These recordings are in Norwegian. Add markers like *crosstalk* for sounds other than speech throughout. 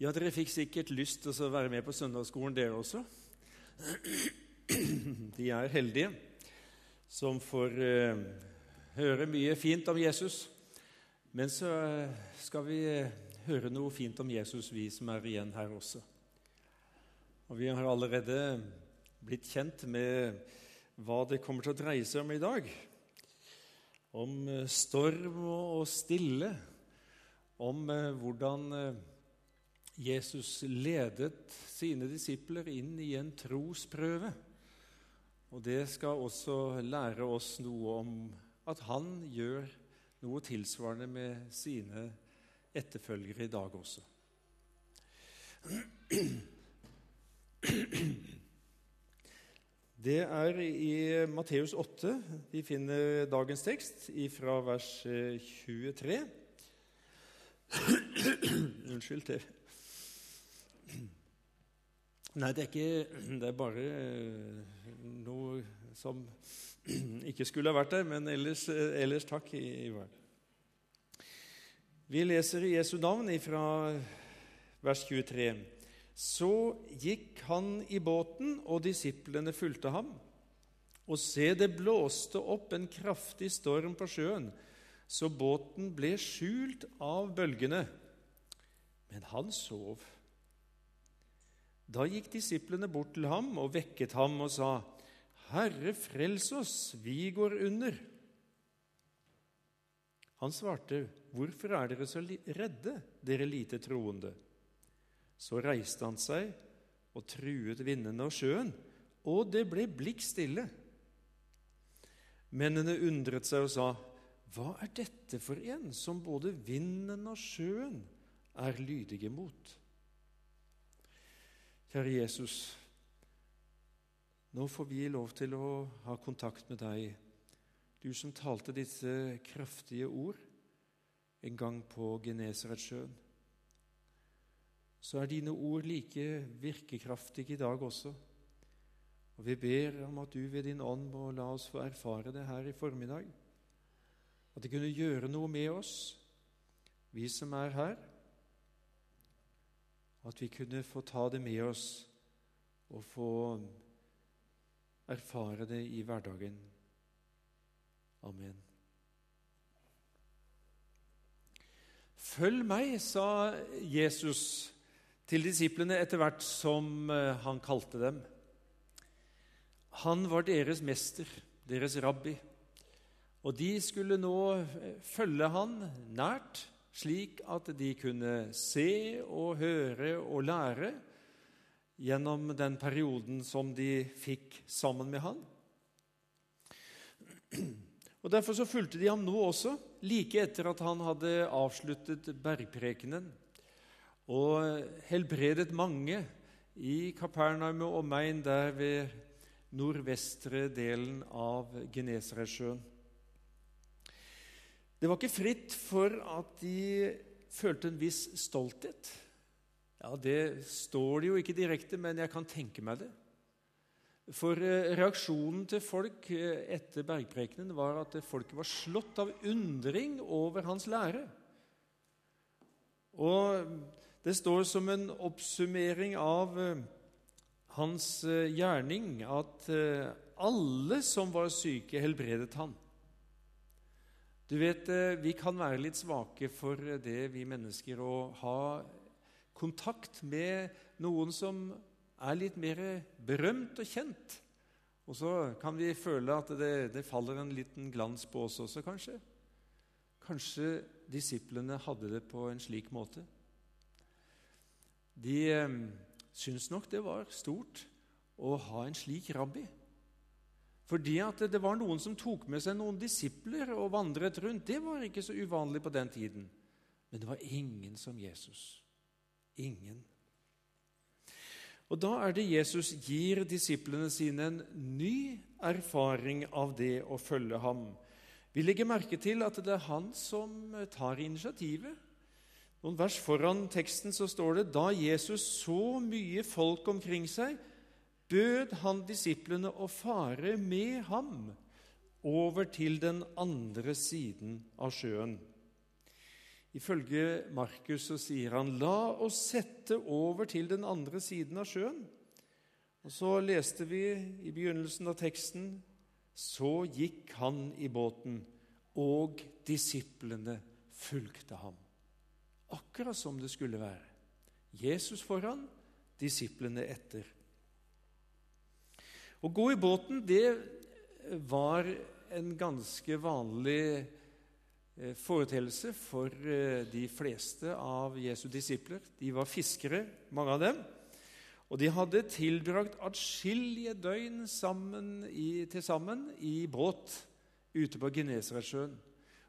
Ja, dere fikk sikkert lyst til å være med på søndagsskolen, dere også. *clears throat* De er heldige som får uh, høre mye fint om Jesus. Men så uh, skal vi uh, høre noe fint om Jesus, vi som er igjen her også. Og Vi har allerede blitt kjent med hva det kommer til å dreie seg om i dag. Om storm og stille. Om hvordan Jesus ledet sine disipler inn i en trosprøve. Og det skal også lære oss noe om at han gjør noe tilsvarende med sine etterfølgere i dag også. Det er i Matteus 8 vi finner dagens tekst, fra vers 23. Unnskyld. det Nei, det er ikke Det er bare eh, noe som *clears throat* ikke skulle ha vært der, men ellers, eh, ellers takk, Ivar. Vi leser i Jesu navn fra vers 23. Så gikk han i båten, og disiplene fulgte ham. Og se, det blåste opp en kraftig storm på sjøen, så båten ble skjult av bølgene. Men han sov. Da gikk disiplene bort til ham og vekket ham og sa, Herre, frels oss, vi går under. Han svarte, Hvorfor er dere så redde, dere lite troende? Så reiste han seg og truet vindene og sjøen, og det ble blikk stille. Mennene undret seg og sa, Hva er dette for en som både vinden og sjøen er lydige mot? Kjære Jesus, nå får vi lov til å ha kontakt med deg, du som talte disse kraftige ord en gang på Genesaretsjøen. Så er dine ord like virkekraftige i dag også. Og vi ber om at du ved din ånd må la oss få erfare det her i formiddag. At det kunne gjøre noe med oss, vi som er her at vi kunne få ta det med oss og få erfare det i hverdagen. Amen. Følg meg, sa Jesus til disiplene etter hvert som eh, han kalte dem. Han var deres mester, deres rabbi, og de skulle nå eh, følge han nært slik at de kunne se og høre og lære gjennom den perioden som de fikk sammen med han. Og Derfor så fulgte de ham nå også, like etter at han hadde avsluttet bergprekenen og helbredet mange i Kapernaum og omegn der ved nordvestre delen av Genesaretsjøen. Det var ikke fritt for at de følte en viss stolthet. Ja, Det står det jo ikke direkte, men jeg kan tenke meg det. For eh, reaksjonen til folk eh, etter bergprekenen var at folket var slått av undring over hans lære. Og det står som en oppsummering av eh, hans gjerning at alle som var syke, helbredet han. Du vet, eh, Vi kan være litt svake for det, vi mennesker, å ha kontakt med noen som er litt mer berømt og kjent. Og så kan vi føle at det, det faller en liten glans på oss også, kanskje. Kanskje disiplene hadde det på en slik måte. De eh, syntes nok det var stort å ha en slik rabbi. Fordi at det var noen som tok med seg noen disipler og vandret rundt. Det var ikke så uvanlig på den tiden. Men det var ingen som Jesus. Ingen. Og Da er det Jesus gir disiplene sine en ny erfaring av det å følge ham. Vi legger merke til at det er han som tar initiativet. Noen vers foran teksten så står det da Jesus så mye folk omkring seg, bød han disiplene å fare med ham over til den andre siden av sjøen. Ifølge Markus så sier han, 'La oss sette over til den andre siden av sjøen'. Og Så leste vi i begynnelsen av teksten, 'Så gikk han i båten, og disiplene fulgte ham'. Akkurat som det skulle være. Jesus foran, disiplene etter. Å gå i båten, det var en ganske vanlig Eh, foreteelse for eh, de fleste av Jesu disipler. De var fiskere, mange av dem. Og de hadde tilbrakt atskillige døgn til sammen i båt ute på Genesaretsjøen.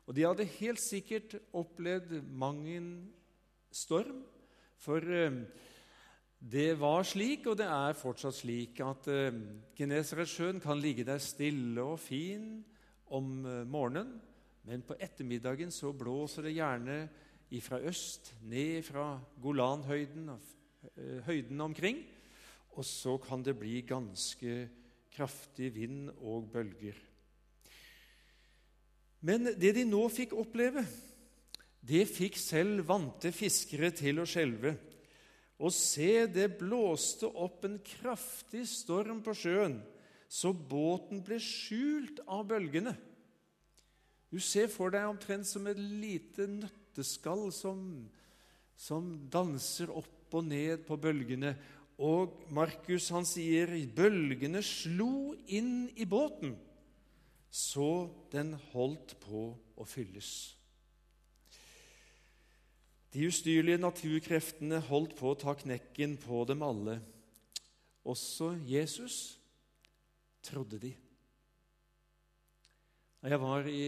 Og de hadde helt sikkert opplevd mang en storm. For eh, det var slik, og det er fortsatt slik, at eh, Genesaretsjøen kan ligge der stille og fin om eh, morgenen. Men på ettermiddagen så blåser det gjerne fra øst, ned fra Golanhøyden, eh, høyden omkring, og så kan det bli ganske kraftig vind og bølger. Men det de nå fikk oppleve, det fikk selv vante fiskere til å skjelve. Og se, det blåste opp en kraftig storm på sjøen, så båten ble skjult av bølgene. Du ser for deg omtrent som et lite nøtteskall som, som danser opp og ned på bølgene. Og Markus han sier bølgene slo inn i båten, så den holdt på å fylles. De ustyrlige naturkreftene holdt på å ta knekken på dem alle. Også Jesus trodde de. Jeg var i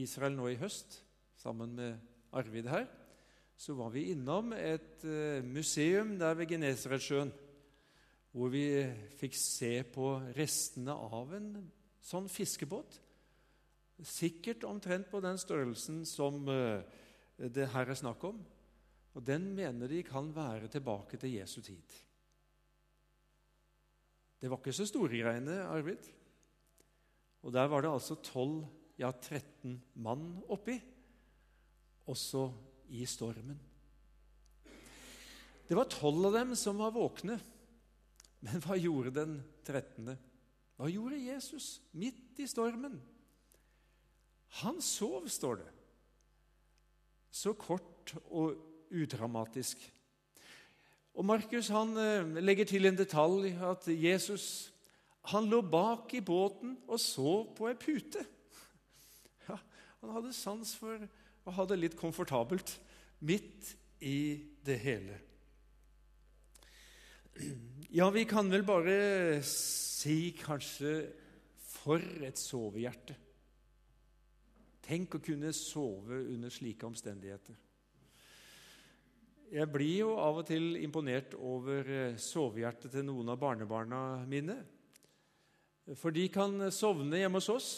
Israel nå i høst sammen med Arvid her, så var vi innom et eh, museum der ved Genesaretsjøen, hvor vi fikk se på restene av en sånn fiskebåt. Sikkert omtrent på den størrelsen som eh, det her er snakk om. Og Den mener de kan være tilbake til Jesu tid. Det var ikke så store greiene, Arvid. Og der var det altså 12, ja 13 mann oppi, også i stormen. Det var tolv av dem som var våkne. Men hva gjorde den trettende? Hva gjorde Jesus midt i stormen? Han sov, står det. Så kort og udramatisk. Og Markus han eh, legger til en detalj at Jesus han lå bak i båten og sov på ei pute. *laughs* Ja, han hadde sans for å ha det litt komfortabelt midt i det hele. *clears throat* Ja, vi kan vel bare si kanskje for et sovehjerte. Tenk å kunne sove under slike omstendigheter. Jeg blir jo av og til imponert over eh, sovehjertet til noen av barnebarna mine. For de kan sovne hjemme hos oss,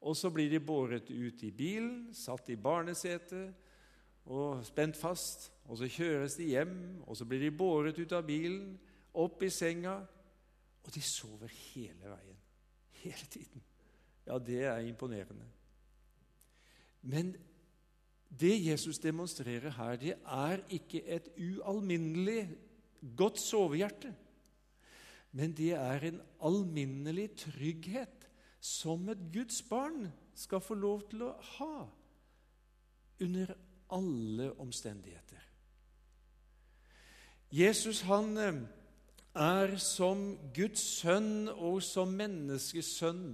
og så blir de båret ut i bilen, satt i barnesetet og spent fast. Og så kjøres de hjem, og så blir de båret ut av bilen, opp i senga, og de sover hele veien. Hele tiden. Ja, det er imponerende. Men det Jesus demonstrerer her, det er ikke et ualminnelig godt sovehjerte men det er en alminnelig trygghet som et Guds barn skal få lov til å ha under alle omstendigheter. Jesus han eh, er som Guds sønn og som menneskesønn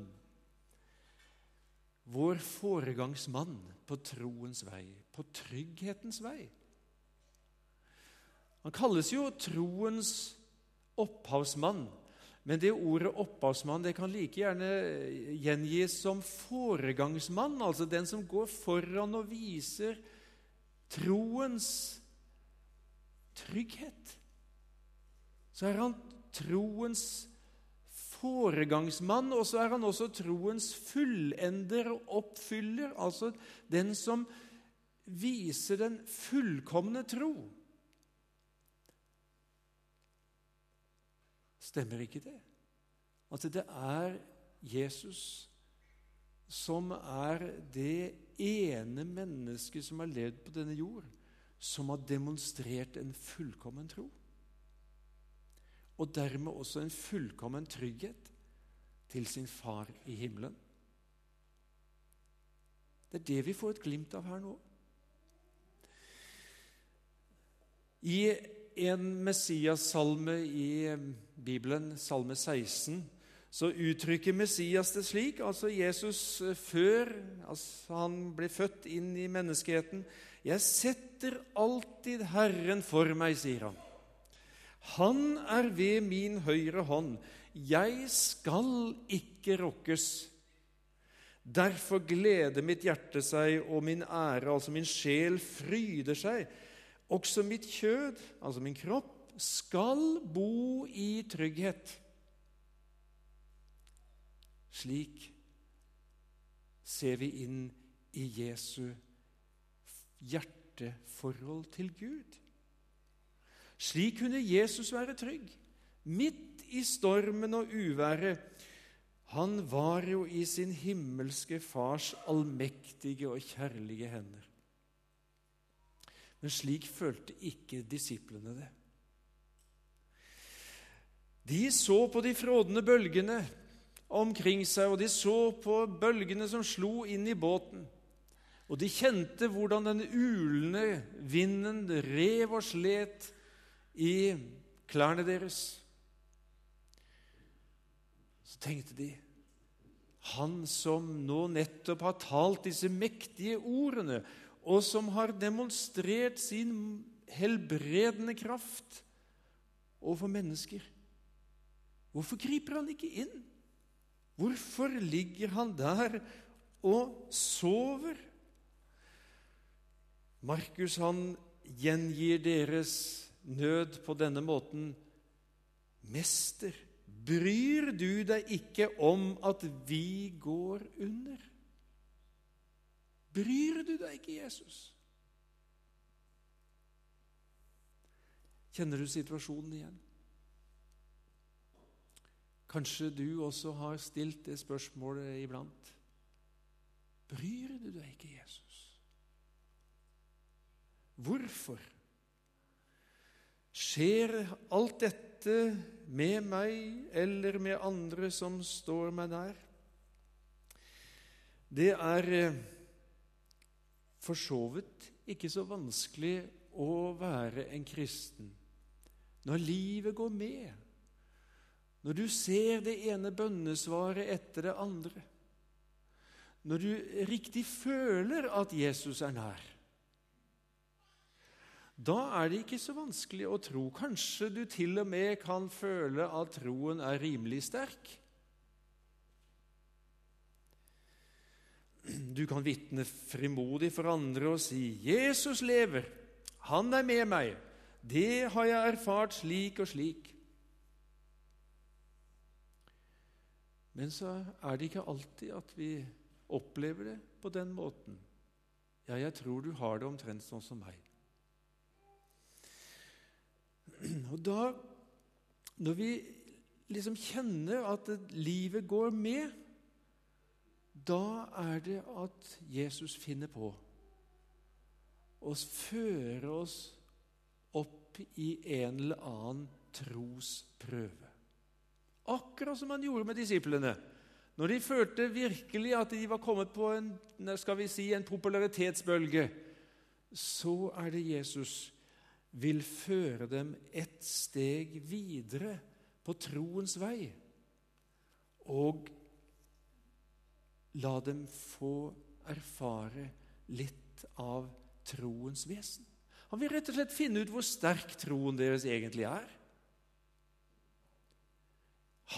vår foregangsmann på troens vei, på trygghetens vei. Han kalles jo troens opphavsmann. Men det ordet opphavsmann det kan like gjerne gjengis som foregangsmann, altså den som går foran og viser troens trygghet. Så er han troens foregangsmann, og så er han også troens fullender og oppfyller, altså den som viser den fullkomne tro. Stemmer ikke det? At det er Jesus som er det ene mennesket som har levd på denne jord, som har demonstrert en fullkommen tro. Og dermed også en fullkommen trygghet til sin far i himmelen. Det er det vi får et glimt av her nå. I en Messias-salme i Bibelen, salme 16, så uttrykker Messias det slik, altså Jesus eh, før altså han ble født inn i menneskeheten 'Jeg setter alltid Herren for meg', sier han. 'Han er ved min høyre hånd. Jeg skal ikke rokkes.' Derfor gleder mitt hjerte seg, og min ære, altså min sjel, fryder seg. Også mitt kjød, altså min kropp, skal bo i trygghet. Slik ser vi inn i Jesu hjerteforhold til Gud. Slik kunne Jesus være trygg, midt i stormen og uværet. Han var jo i sin himmelske Fars allmektige og kjærlige hender. Men slik følte ikke disiplene det. De så på de frådende bølgene omkring seg, og de så på bølgene som slo inn i båten. Og de kjente hvordan den ulende vinden rev og slet i klærne deres. Så tenkte de han som nå nettopp har talt disse mektige ordene, og som har demonstrert sin helbredende kraft overfor mennesker Hvorfor griper han ikke inn? Hvorfor ligger han der og sover? Markus han gjengir deres nød på denne måten. Mester, bryr du deg ikke om at vi går under? Bryr du deg ikke, Jesus? Kjenner du situasjonen igjen? Kanskje du også har stilt det spørsmålet iblant. Bryr du deg ikke, Jesus? Hvorfor skjer alt dette med meg eller med andre som står meg nær? Det er eh, for så vidt ikke så vanskelig å være en kristen når livet går med når du ser det ene bønnesvaret etter det andre, når du riktig føler at Jesus er nær, da er det ikke så vanskelig å tro. Kanskje du til og med kan føle at troen er rimelig sterk. Du kan vitne frimodig for andre og si 'Jesus lever, han er med meg'. Det har jeg erfart slik og slik. Men så er det ikke alltid at vi opplever det på den måten. Ja, jeg tror du har det omtrent sånn som meg. Og da, når vi liksom kjenner at livet går med, da er det at Jesus finner på å føre oss opp i en eller annen trosprøve. Akkurat som han gjorde med disiplene. Når de følte virkelig at de var kommet på en, skal vi si, en popularitetsbølge, så er det Jesus vil føre dem et steg videre på troens vei og la dem få erfare litt av troens vesen. Han vil rett og slett finne ut hvor sterk troen deres egentlig er.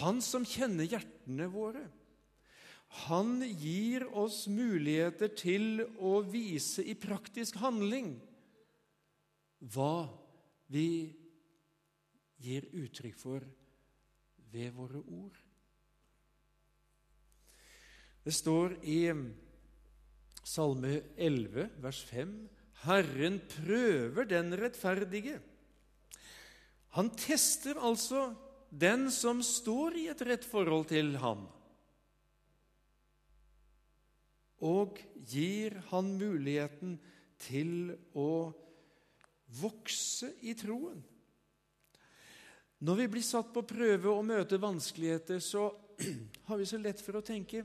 Han som kjenner hjertene våre. Han gir oss muligheter til å vise i praktisk handling hva vi gir uttrykk for ved våre ord. Det står i Salme 11, vers 5.: Herren prøver den rettferdige. Han tester altså den som står i et rett forhold til ham. og gir han muligheten til å vokse i troen. Når vi blir satt på prøve og møter vanskeligheter, så *clears throat* har vi så lett for å tenke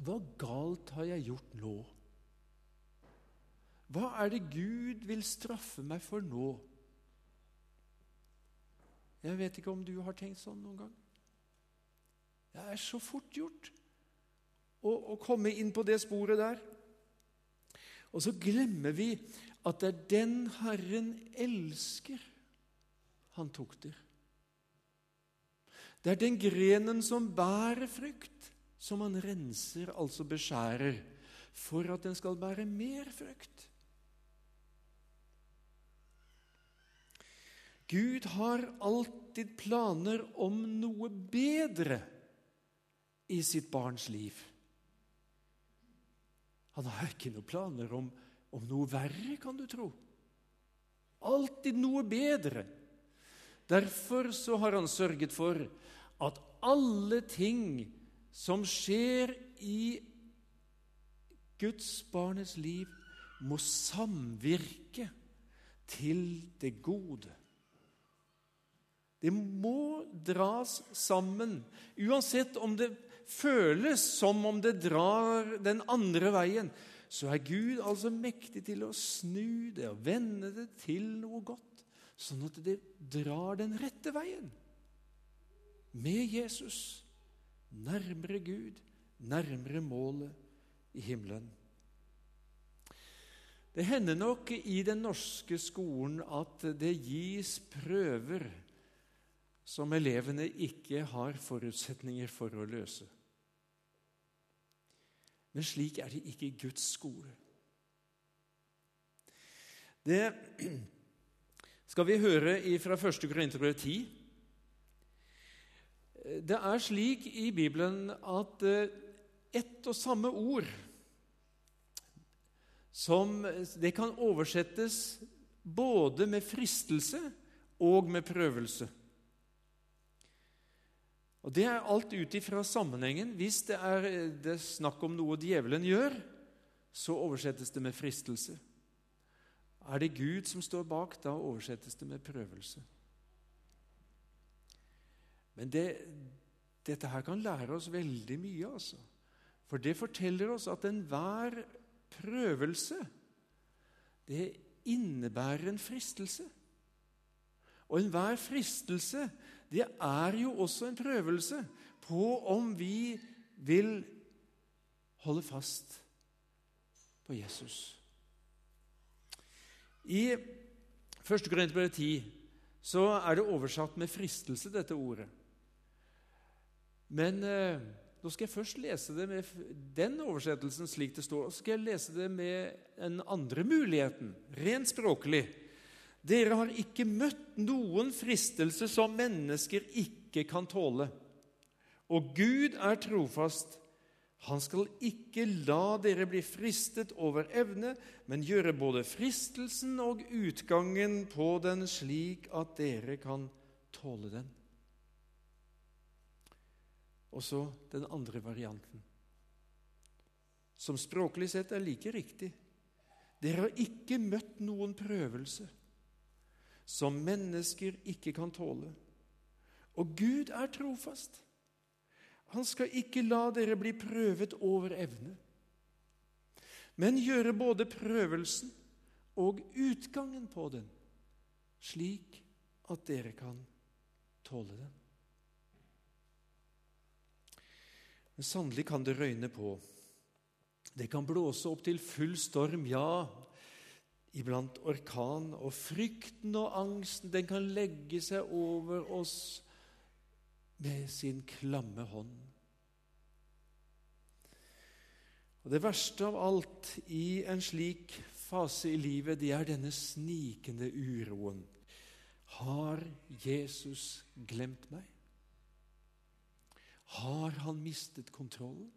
Hva galt har jeg gjort nå? Hva er det Gud vil straffe meg for nå? Jeg vet ikke om du har tenkt sånn noen gang. Det er så fort gjort å, å komme inn på det sporet der. Og så glemmer vi at det er den Herren elsker, han tukter. Det er den grenen som bærer frukt, som han renser, altså beskjærer, for at den skal bære mer frukt. Gud har alltid planer om noe bedre i sitt barns liv. Han har ikke noen planer om, om noe verre, kan du tro. Alltid noe bedre. Derfor så har han sørget for at alle ting som skjer i Guds barnets liv, må samvirke til det gode. Det må dras sammen, uansett om det føles som om det drar den andre veien. Så er Gud altså mektig til å snu det og vende det til noe godt, sånn at det drar den rette veien. Med Jesus, nærmere Gud, nærmere målet i himmelen. Det hender nok i den norske skolen at det gis prøver som elevene ikke har forutsetninger for å løse. Men slik er det ikke i Guds skole. Det skal vi høre fra 1. Korinterbrev 10. Det er slik i Bibelen at eh, ett og samme ord som Det kan oversettes både med fristelse og med prøvelse. Og Det er alt ut ifra sammenhengen. Hvis det er, det er snakk om noe djevelen gjør, så oversettes det med fristelse. Er det Gud som står bak, da oversettes det med prøvelse. Men det, dette her kan lære oss veldig mye, altså. For det forteller oss at enhver prøvelse det innebærer en fristelse. Og enhver fristelse det er jo også en prøvelse på om vi vil holde fast på Jesus. I 1. Korinterbrev 10 så er det oversatt med 'fristelse', dette ordet. Men eh, nå skal jeg først lese det med den oversettelsen slik det står. Og så skal jeg lese det med den andre muligheten, rent språklig. Dere har ikke møtt noen fristelse som mennesker ikke kan tåle. Og Gud er trofast. Han skal ikke la dere bli fristet over evne, men gjøre både fristelsen og utgangen på den slik at dere kan tåle den. Og så den andre varianten, som språklig sett er like riktig. Dere har ikke møtt noen prøvelse som mennesker ikke kan tåle. Og Gud er trofast. Han skal ikke la dere bli prøvet over evne, men gjøre både prøvelsen og utgangen på den, slik at dere kan tåle den. Men sannelig kan det røyne på. Det kan blåse opp til full storm, ja, iblant orkan, og frykten og angsten den kan legge seg over oss med sin klamme hånd. Og Det verste av alt i en slik fase i livet, det er denne snikende uroen. Har Jesus glemt meg? Har han mistet kontrollen?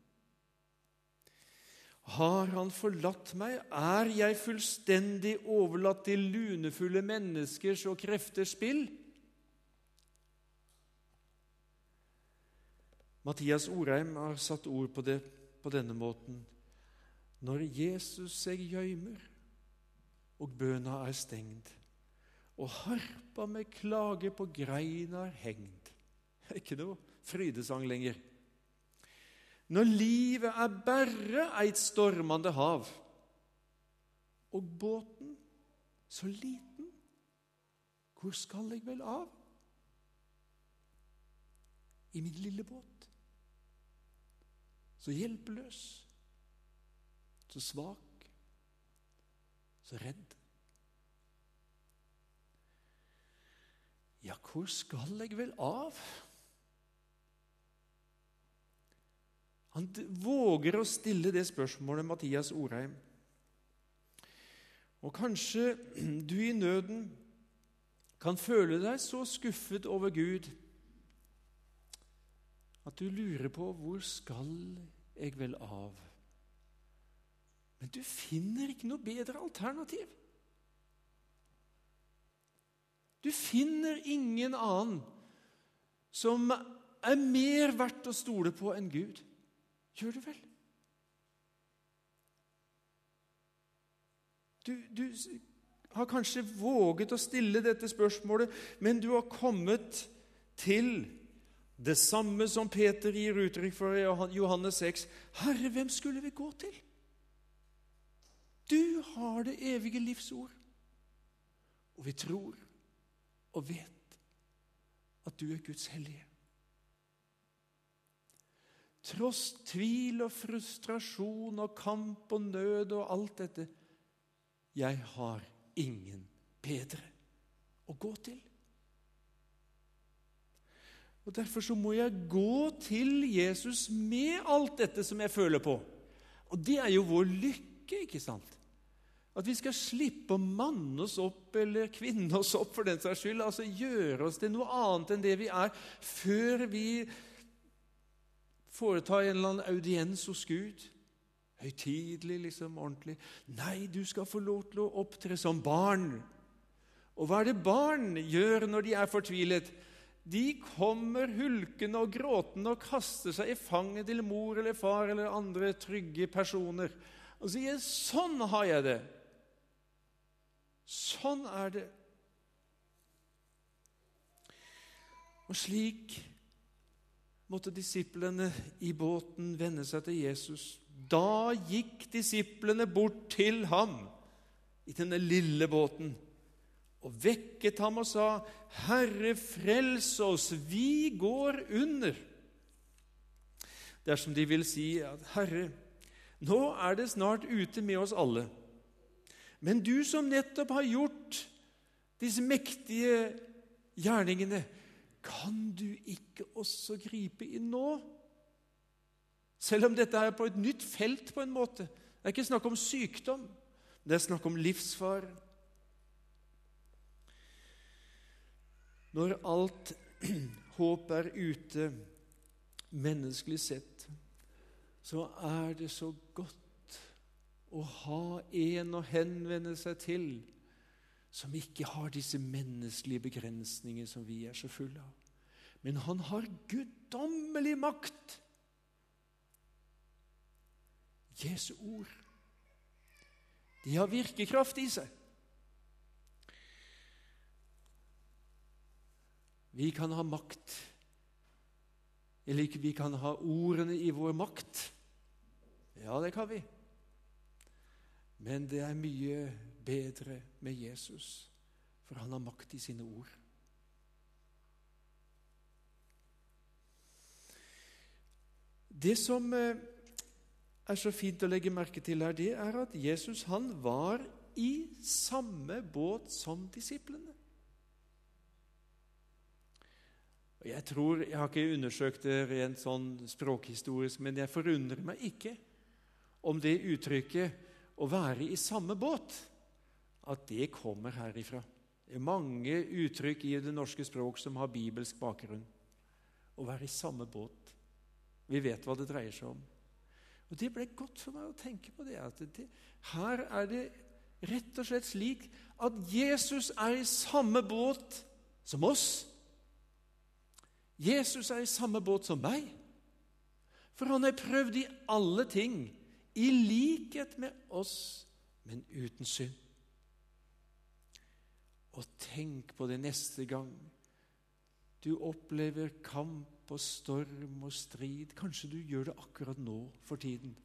Har han forlatt meg? Er jeg fullstendig overlatt til lunefulle menneskers og krefters spill? Mathias Orheim har satt ord på det på denne måten. når Jesus seg gjøymer, og bøna er stengd, og harpa med klage på greina er hengd. *laughs* Ikke noe frydesang lenger. Når livet er berre eit stormande hav, og båten så liten, hvor skal jeg vel av? I min lille båt. Så hjelpeløs, så svak, så redd. Ja, hvor skal jeg vel av? Han våger å stille det spørsmålet, Mathias Orheim. Og kanskje *clears throat* du i nøden kan føle deg så skuffet over Gud at du lurer på hvor skal jeg vel av? Men du finner ikke noe bedre alternativ. Du finner ingen annen som er mer verdt å stole på enn Gud. Gjør du vel? Du, du, har kanskje våget å stille dette spørsmålet, men du har kommet til det samme som Peter gir uttrykk for i Johannes 6. Herre, hvem skulle vi gå til? Du har det evige livsord. Og vi tror og vet at du er Guds hellige. Tross tvil og frustrasjon og kamp og nød og alt dette Jeg har ingen bedre å gå til. Og Derfor så må jeg gå til Jesus med alt dette som jeg føler på. Og det er jo vår lykke, ikke sant? At vi skal slippe å manne oss opp eller kvinne oss opp for den saks skyld. Altså gjøre oss til noe annet enn det vi er, før vi foreta en eller annen audiens hos Gud. Høytidelig, liksom, ordentlig. Nei, du skal få lov til å opptre som barn. Og hva er det barn gjør når de er fortvilet? De kommer hulkende og gråtende og kaster seg i fanget til mor eller far eller andre trygge personer og sier 'Sånn har jeg det'. Sånn er det. Og slik måtte disiplene i båten vende seg til Jesus. Da gikk disiplene bort til ham i denne lille båten og vekket ham og sa, 'Herre, frels oss, vi går under.' Dersom de vil si at 'Herre, nå er det snart ute med oss alle.' Men du som nettopp har gjort disse mektige gjerningene, kan du ikke også gripe inn nå? Selv om dette er på et nytt felt, på en måte. Det er ikke snakk om sykdom, det er snakk om livsfare. Når alt *clears throat* håp er ute, menneskelig sett, så er det så godt å ha en å henvende seg til som ikke har disse menneskelige begrensninger som vi er så fulle av. Men han har guddommelig makt. Jesu ord. De har virkekraft i seg. Vi kan ha makt, eller ikke vi kan ha ordene i vår makt. Ja, det kan vi. Men det er mye bedre med Jesus, for han har makt i sine ord. Det som eh, er så fint å legge merke til her, det er at Jesus han var i samme båt som disiplene. Jeg tror, jeg har ikke undersøkt det rent sånn språkhistorisk, men jeg forundrer meg ikke om det uttrykket 'å være i samme båt' at det kommer herifra. Det er mange uttrykk i det norske språk som har bibelsk bakgrunn. Å være i samme båt. Vi vet hva det dreier seg om. Og Det ble godt for meg å tenke på det. at det, Her er det rett og slett slik at Jesus er i samme båt som oss. Jesus er i samme båt som meg. For han har prøvd i alle ting, i likhet med oss, men uten synd. Og tenk på det neste gang du opplever kamp og storm og strid. Kanskje du gjør det akkurat nå for tiden.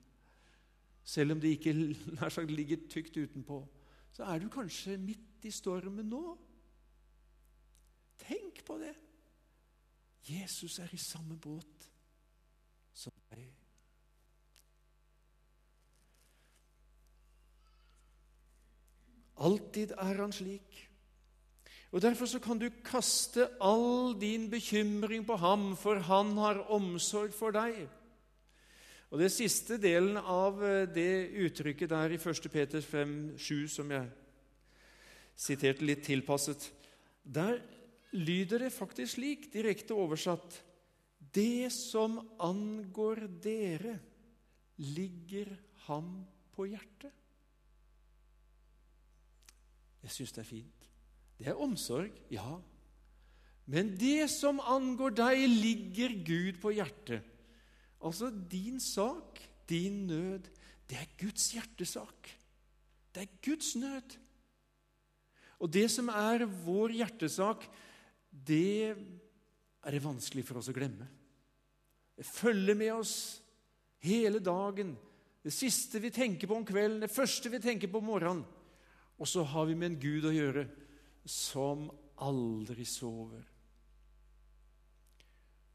Selv om det ikke *laughs* sagt, ligger tykt utenpå, så er du kanskje midt i stormen nå. Tenk på det! Jesus er i samme båt som deg. Alltid er han slik. Og Derfor så kan du kaste all din bekymring på ham, for han har omsorg for deg. Og Det siste delen av eh, det uttrykket der i 1. Peter 5, 7, som jeg siterte litt tilpasset, der lyder det faktisk slik, direkte oversatt Det som angår dere, ligger ham på hjertet. Jeg syns det er fint. Det er omsorg, ja. Men det som angår deg, ligger Gud på hjertet. Altså din sak, din nød, det er Guds hjertesak. Det er Guds nød. Og det som er vår hjertesak, det er det vanskelig for oss å glemme. Det følger med oss hele dagen. Det siste vi tenker på om kvelden, det første vi tenker på om morgenen. Og så har vi med en Gud å gjøre som aldri sover.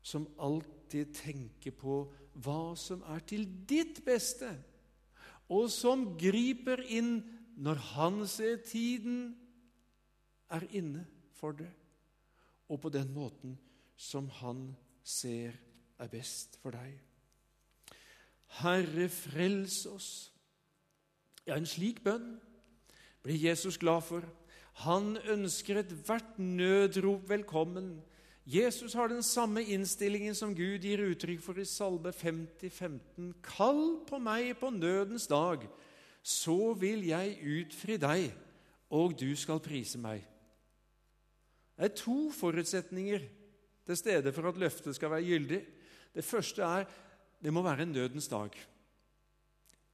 Som alltid tenker på hva som er til ditt beste, og som griper inn når han ser tiden er inne for det, og på den måten som han ser er best for deg. Herre, frels oss. Ja, en slik bønn blir Jesus glad for. Han ønsker ethvert nødrop velkommen. Jesus har den samme innstillingen som Gud gir uttrykk for i Salme 50, 15. Kall på meg på nødens dag, så vil jeg utfri deg, og du skal prise meg. Det er to forutsetninger til stede for at løftet skal være gyldig. Det første er det må være en nødens dag.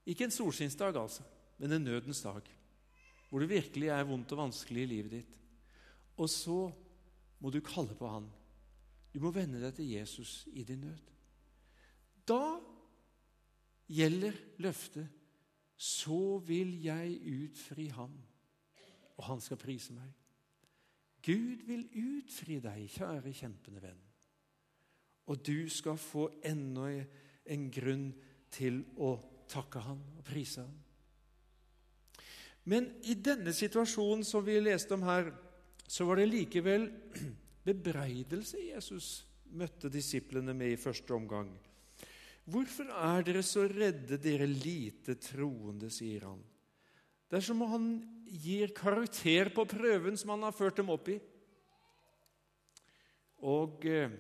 Ikke en solskinnsdag, altså, men en nødens dag hvor det virkelig er vondt og vanskelig i livet ditt. Og så må du kalle på Han. Du må vende deg til Jesus i din nød. Da gjelder løftet så vil jeg utfri ham, og han skal prise meg. Gud vil utfri deg, kjære kjempende venn. Og du skal få enda en grunn til å takke ham og prise ham. Men i denne situasjonen som vi leste om her, så var det likevel *clears throat* bebreidelse Jesus møtte disiplene med i første omgang. Hvorfor er dere så redde, dere lite troende, sier han. Det er som om han gir karakter på prøven som han har ført dem opp i. Og eh,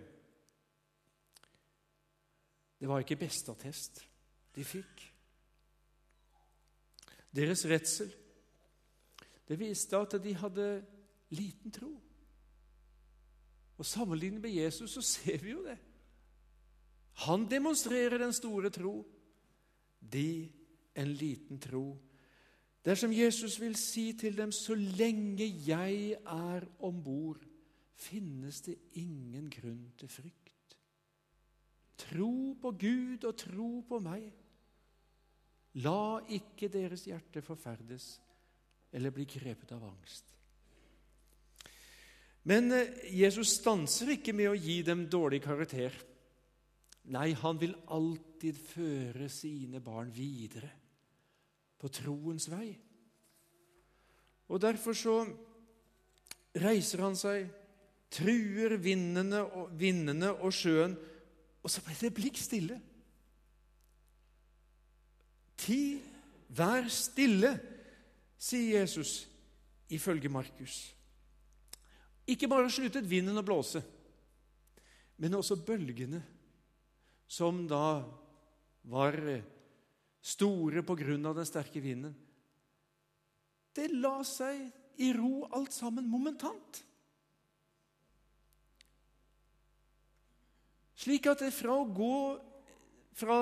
det var ikke besteattest de fikk. Deres redsel det viste at de hadde liten tro. Og Sammenlignet med Jesus så ser vi jo det. Han demonstrerer den store tro. De en liten tro. Dersom Jesus vil si til dem så lenge jeg er om bord, finnes det ingen grunn til frykt. Tro på Gud og tro på meg. La ikke deres hjerte forferdes eller blir grepet av angst. Men eh, Jesus stanser ikke med å gi dem dårlig karakter. Nei, han vil alltid føre sine barn videre på troens vei. Og Derfor så reiser han seg, truer vindene og, vindene og sjøen, og så blir det blikk stille. Ti, vær stille, sier Jesus ifølge Markus. Ikke bare sluttet vinden å blåse, men også bølgene, som da var store på grunn av den sterke vinden. Det la seg i ro alt sammen momentant. Slik at det fra å gå fra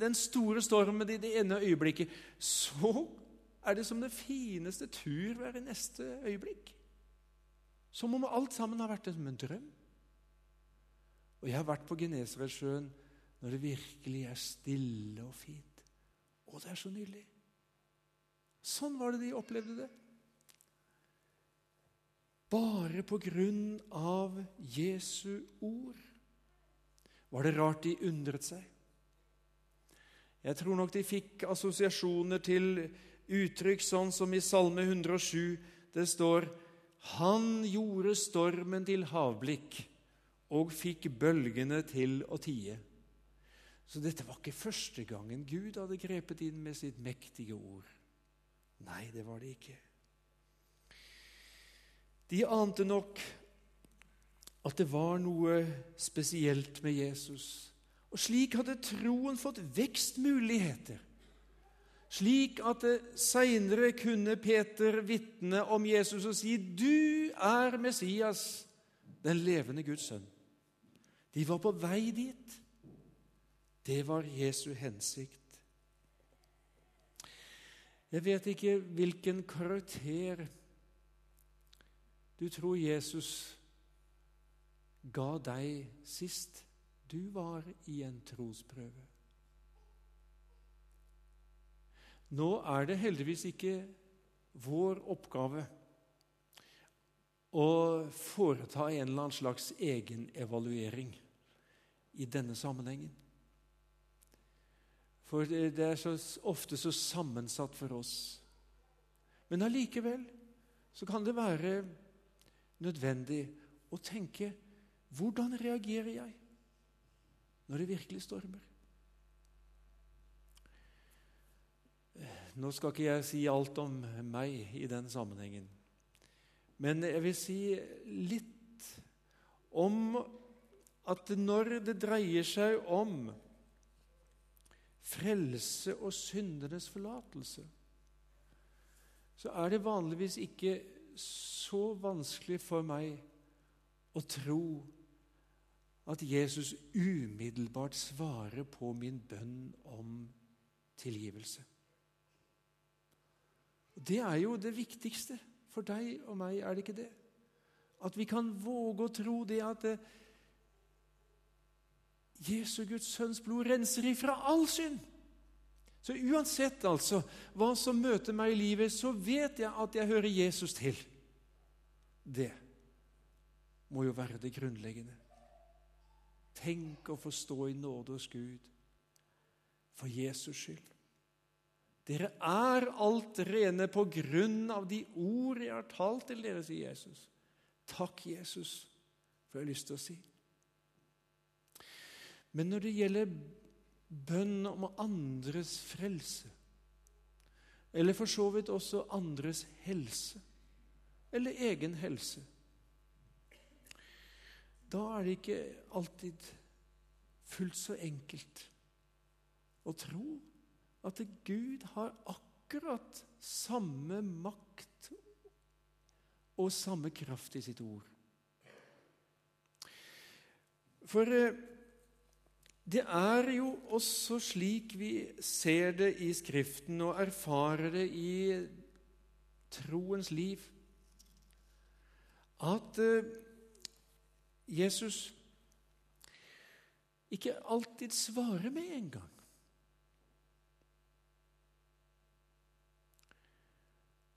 den store stormen i det ene øyeblikket, så er det som det fineste turvær i neste øyeblikk. Som om alt sammen har vært som en drøm. Og jeg har vært på Genesaretsjøen når det virkelig er stille og fint. Å, det er så nydelig. Sånn var det de opplevde det. Bare på grunn av Jesu ord var det rart de undret seg. Jeg tror nok de fikk assosiasjoner til uttrykk sånn som i Salme 107. Det står Han gjorde stormen til havblikk og fikk bølgene til å tie. Så dette var ikke første gangen Gud hadde grepet inn med sitt mektige ord. Nei, det var det ikke. De ante nok at det var noe spesielt med Jesus. Og slik hadde troen fått vekstmuligheter. Slik at seinere kunne Peter vitne om Jesus og si 'Du er Messias, den levende Guds sønn'. De var på vei dit. Det var Jesu hensikt. Jeg vet ikke hvilken karakter du tror Jesus ga deg sist du var i en trosprøve. Nå er det heldigvis ikke vår oppgave å foreta en eller annen slags egenevaluering i denne sammenhengen. For det er så ofte så sammensatt for oss. Men allikevel så kan det være nødvendig å tenke hvordan reagerer jeg når det virkelig stormer? Nå skal ikke jeg si alt om meg i den sammenhengen, men jeg vil si litt om at når det dreier seg om frelse og syndenes forlatelse, så er det vanligvis ikke så vanskelig for meg å tro at Jesus umiddelbart svarer på min bønn om tilgivelse. Det er jo det viktigste for deg og meg, er det ikke det? At vi kan våge å tro det at eh, Jesu Guds sønns blod renser ifra all synd. Så uansett altså hva som møter meg i livet, så vet jeg at jeg hører Jesus til. Det må jo være det grunnleggende. Tenk å få stå i nåde hos Gud for Jesus skyld. Dere er alt rene på grunn av de ord jeg har talt til dere, sier Jesus. Takk, Jesus, får jeg lyst til å si. Men når det gjelder bønn om andres frelse, eller for så vidt også andres helse, eller egen helse, da er det ikke alltid fullt så enkelt å tro at Gud har akkurat samme makt og samme kraft i sitt ord. For eh, det er jo også slik vi ser det i Skriften og erfarer det i troens liv, at eh, Jesus ikke alltid svarer med en gang.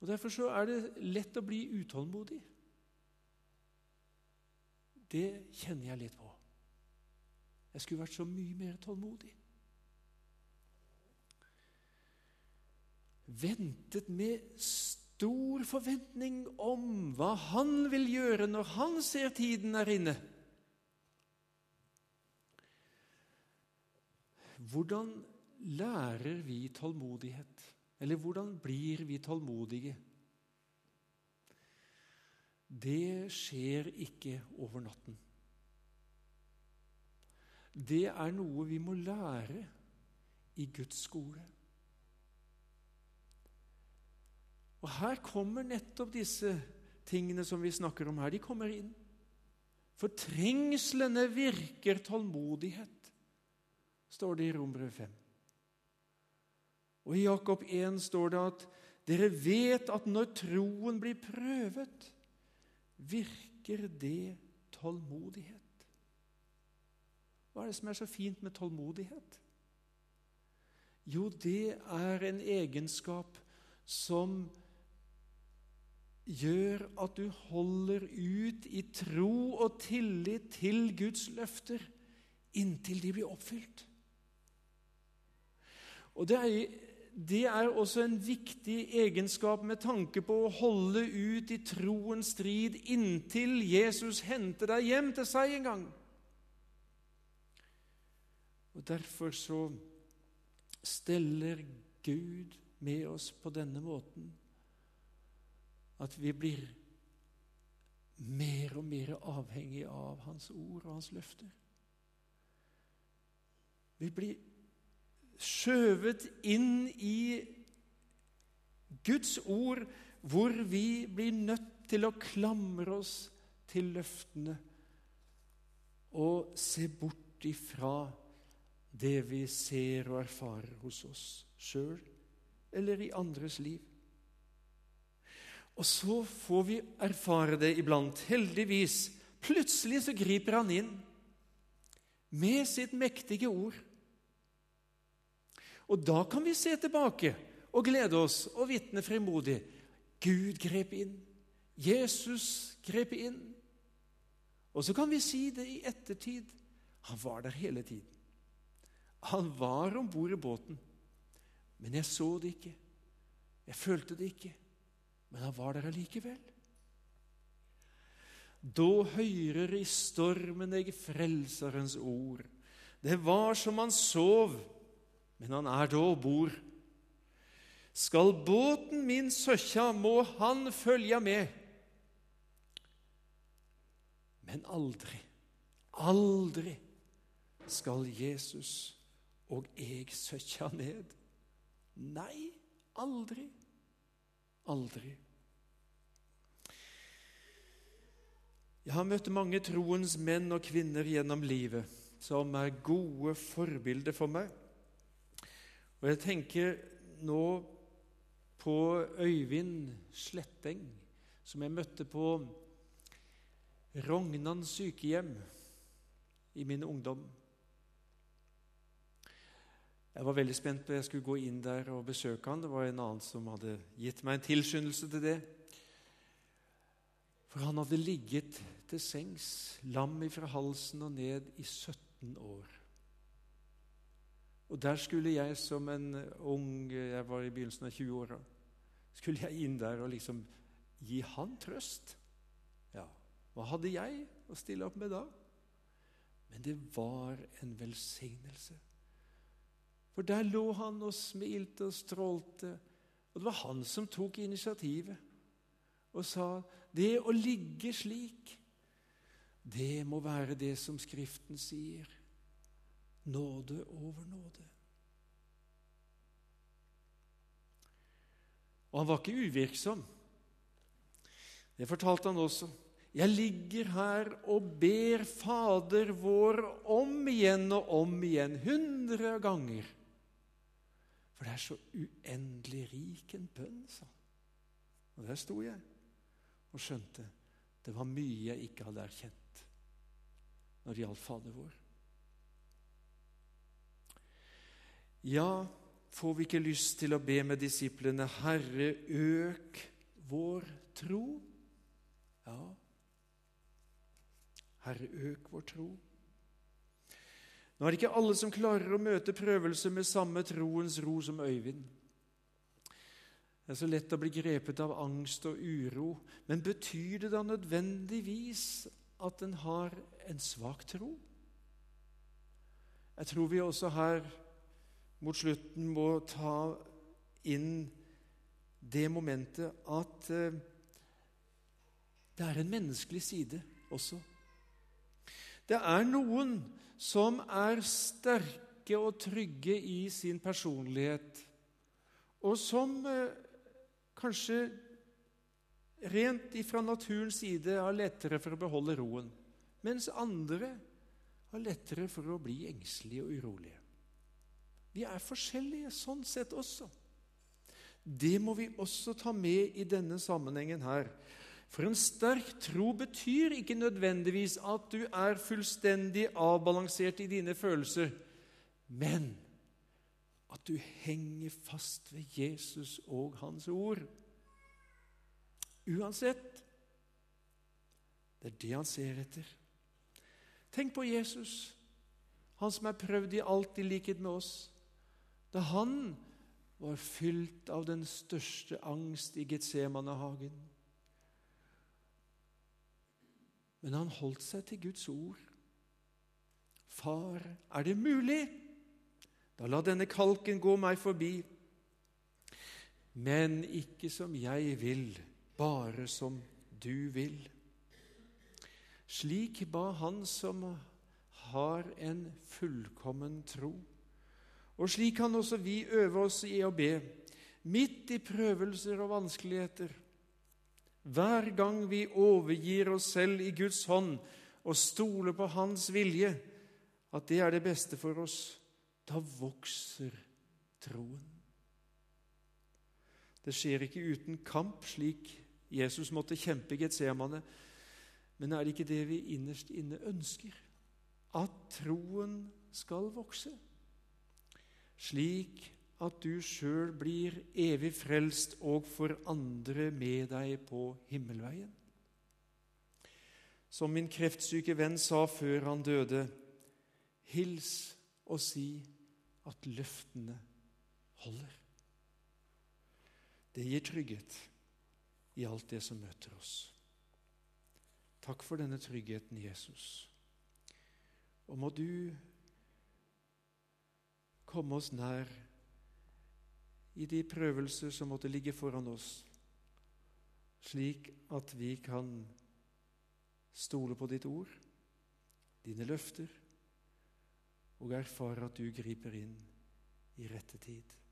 Og Derfor så er det lett å bli utålmodig. Det kjenner jeg litt på. Jeg skulle vært så mye mer tålmodig. Ventet med stor forventning om hva han vil gjøre når han ser tiden er inne. Hvordan lærer vi tålmodighet? Eller hvordan blir vi tålmodige? Det skjer ikke over natten. Det er noe vi må lære i Guds skole. Og Her kommer nettopp disse tingene som vi snakker om her. De kommer inn. For trengslene virker tålmodighet, står det i Rombrevet 5. Og I Jakob 1 står det at dere vet at når troen blir prøvet, virker det tålmodighet. Hva er det som er så fint med tålmodighet? Jo, det er en egenskap som gjør at du holder ut i tro og tillit til Guds løfter inntil de blir oppfylt. Og Det er, det er også en viktig egenskap med tanke på å holde ut i troens strid inntil Jesus henter deg hjem til seg en gang. Og Derfor så steller Gud med oss på denne måten at vi blir mer og mer avhengig av Hans ord og Hans løfter. Vi blir skjøvet inn i Guds ord, hvor vi blir nødt til å klamre oss til løftene og se bort ifra det vi ser og erfarer hos oss sjøl eller i andres liv. Og så får vi erfare det iblant. Heldigvis. Plutselig så griper han inn med sitt mektige ord. Og da kan vi se tilbake og glede oss og vitne frimodig. Gud grep inn. Jesus grep inn. Og så kan vi si det i ettertid. Han var der hele tiden. Han var om bord i båten, men jeg så det ikke. Jeg følte det ikke, men han var der allikevel. Da høyrer i stormen eg Frelserens ord. Det var som han sov, men han er da bord. Skal båten min søkja, må han følge med. Men aldri, aldri skal Jesus og jeg søkja ned. Nei, aldri. Aldri. Jeg har møtt mange troens menn og kvinner gjennom livet som er gode forbilder for meg. Og jeg tenker nå på Øyvind Sletteng, som jeg møtte på Rognan sykehjem i min ungdom. Jeg var veldig spent på at jeg skulle gå inn der og besøke han. Det var en annen som hadde gitt meg en tilskyndelse til det. For han hadde ligget til sengs, lam ifra halsen og ned, i 17 år. Og der skulle jeg som en ung Jeg var i begynnelsen av 20-åra. Skulle jeg inn der og liksom gi han trøst? Ja, hva hadde jeg å stille opp med da? Men det var en velsignelse. For der lå han og smilte og strålte. Og det var han som tok initiativet og sa det å ligge slik, det må være det som Skriften sier. Nåde over nåde. Og han var ikke uvirksom. Det fortalte han også. Jeg ligger her og ber Fader vår om igjen og om igjen, hundre ganger. For det er så uendelig rik en bønn, sa han. Og der sto jeg og skjønte det var mye jeg ikke hadde erkjent når det gjaldt Fader vår. Ja, får vi ikke lyst til å be med disiplene 'Herre, øk vår tro'? Ja. Herre, øk vår tro. Nå er det ikke alle som klarer å møte prøvelser med samme troens ro som Øyvind. Det er så lett å bli grepet av angst og uro, men betyr det da nødvendigvis at en har en svak tro? Jeg tror vi også her mot slutten må ta inn det momentet at eh, det er en menneskelig side også. Det er noen som er sterke og trygge i sin personlighet, og som eh, kanskje rent ifra naturens side har lettere for å beholde roen, mens andre har lettere for å bli engstelige og urolige. Vi er forskjellige sånn sett også. Det må vi også ta med i denne sammenhengen her. For en sterk tro betyr ikke nødvendigvis at du er fullstendig avbalansert i dine følelser, men at du henger fast ved Jesus og Hans ord. Uansett. Det er det han ser etter. Tenk på Jesus, han som er prøvd i alt i likhet med oss. Da han var fylt av den største angst i Getsemanehagen. Men han holdt seg til Guds ord. Far, er det mulig? Da la denne kalken gå meg forbi. Men ikke som jeg vil, bare som du vil. Slik ba han som har en fullkommen tro. Og slik kan også vi øve oss i å be, midt i prøvelser og vanskeligheter. Hver gang vi overgir oss selv i Guds hånd og stoler på Hans vilje, at det er det beste for oss, da vokser troen. Det skjer ikke uten kamp, slik Jesus måtte kjempe i Getsemane. Men er det ikke det vi innerst inne ønsker? at troen skal vokse, slik at du sjøl blir evig frelst og får andre med deg på himmelveien. Som min kreftsyke venn sa før han døde, hils og si at løftene holder. Det gir trygghet i alt det som møter oss. Takk for denne tryggheten, Jesus. Og må du komme oss nær i de prøvelser som måtte ligge foran oss, slik at vi kan stole på ditt ord, dine løfter, og erfare at du griper inn i rette tid.